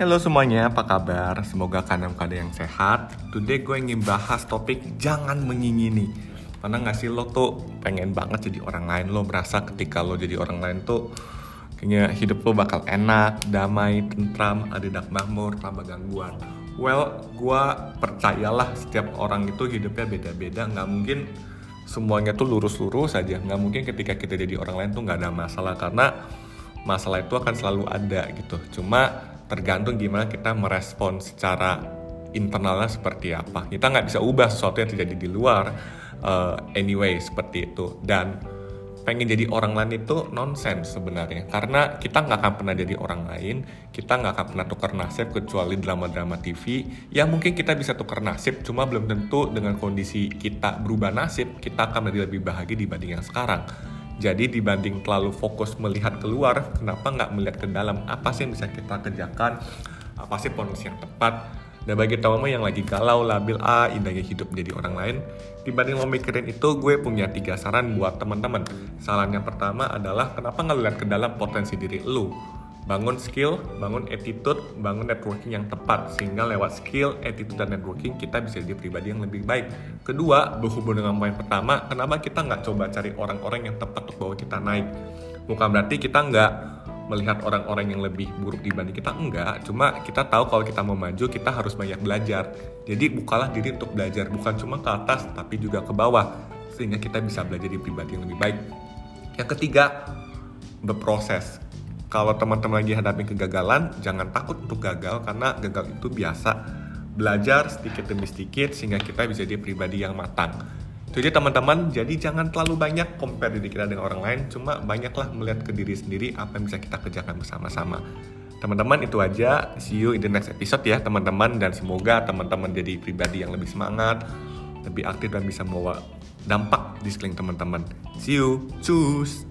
Halo semuanya, apa kabar? Semoga kalian keadaan yang sehat. Today gue ingin bahas topik jangan mengingini. Karena nggak sih lo tuh pengen banget jadi orang lain, lo merasa ketika lo jadi orang lain tuh kayaknya hidup lo bakal enak, damai, tentram, ada makmur, tanpa gangguan. Well, gue percayalah setiap orang itu hidupnya beda-beda, nggak mungkin semuanya tuh lurus-lurus saja. Nggak mungkin ketika kita jadi orang lain tuh nggak ada masalah karena masalah itu akan selalu ada gitu. Cuma tergantung gimana kita merespon secara internalnya seperti apa. Kita nggak bisa ubah sesuatu yang terjadi di luar uh, anyway seperti itu. Dan pengen jadi orang lain itu nonsense sebenarnya karena kita nggak akan pernah jadi orang lain kita nggak akan pernah tukar nasib kecuali drama-drama TV ya mungkin kita bisa tukar nasib cuma belum tentu dengan kondisi kita berubah nasib kita akan menjadi lebih bahagia dibanding yang sekarang jadi dibanding terlalu fokus melihat keluar, kenapa nggak melihat ke dalam? Apa sih yang bisa kita kerjakan? Apa sih kondisi yang tepat? Dan bagi teman-teman yang lagi galau, labil, ah indahnya hidup menjadi orang lain, dibanding lo mikirin itu, gue punya tiga saran buat teman-teman. Saran yang pertama adalah kenapa nggak lihat ke dalam potensi diri lo? Bangun skill, bangun attitude, bangun networking yang tepat sehingga lewat skill, attitude dan networking kita bisa jadi pribadi yang lebih baik. Kedua, berhubung dengan poin pertama, kenapa kita nggak coba cari orang-orang yang tepat untuk bawa kita naik? Bukan berarti kita nggak melihat orang-orang yang lebih buruk dibanding kita enggak, cuma kita tahu kalau kita mau maju kita harus banyak belajar. Jadi bukalah diri untuk belajar, bukan cuma ke atas tapi juga ke bawah sehingga kita bisa belajar di pribadi yang lebih baik. Yang ketiga, berproses kalau teman-teman lagi hadapi kegagalan, jangan takut untuk gagal karena gagal itu biasa. Belajar sedikit demi sedikit sehingga kita bisa jadi pribadi yang matang. Aja teman-teman, jadi jangan terlalu banyak compare diri kita dengan orang lain, cuma banyaklah melihat ke diri sendiri apa yang bisa kita kerjakan bersama-sama. Teman-teman itu aja, see you in the next episode ya teman-teman dan semoga teman-teman jadi pribadi yang lebih semangat, lebih aktif dan bisa membawa dampak di sekeliling teman-teman. See you, cus!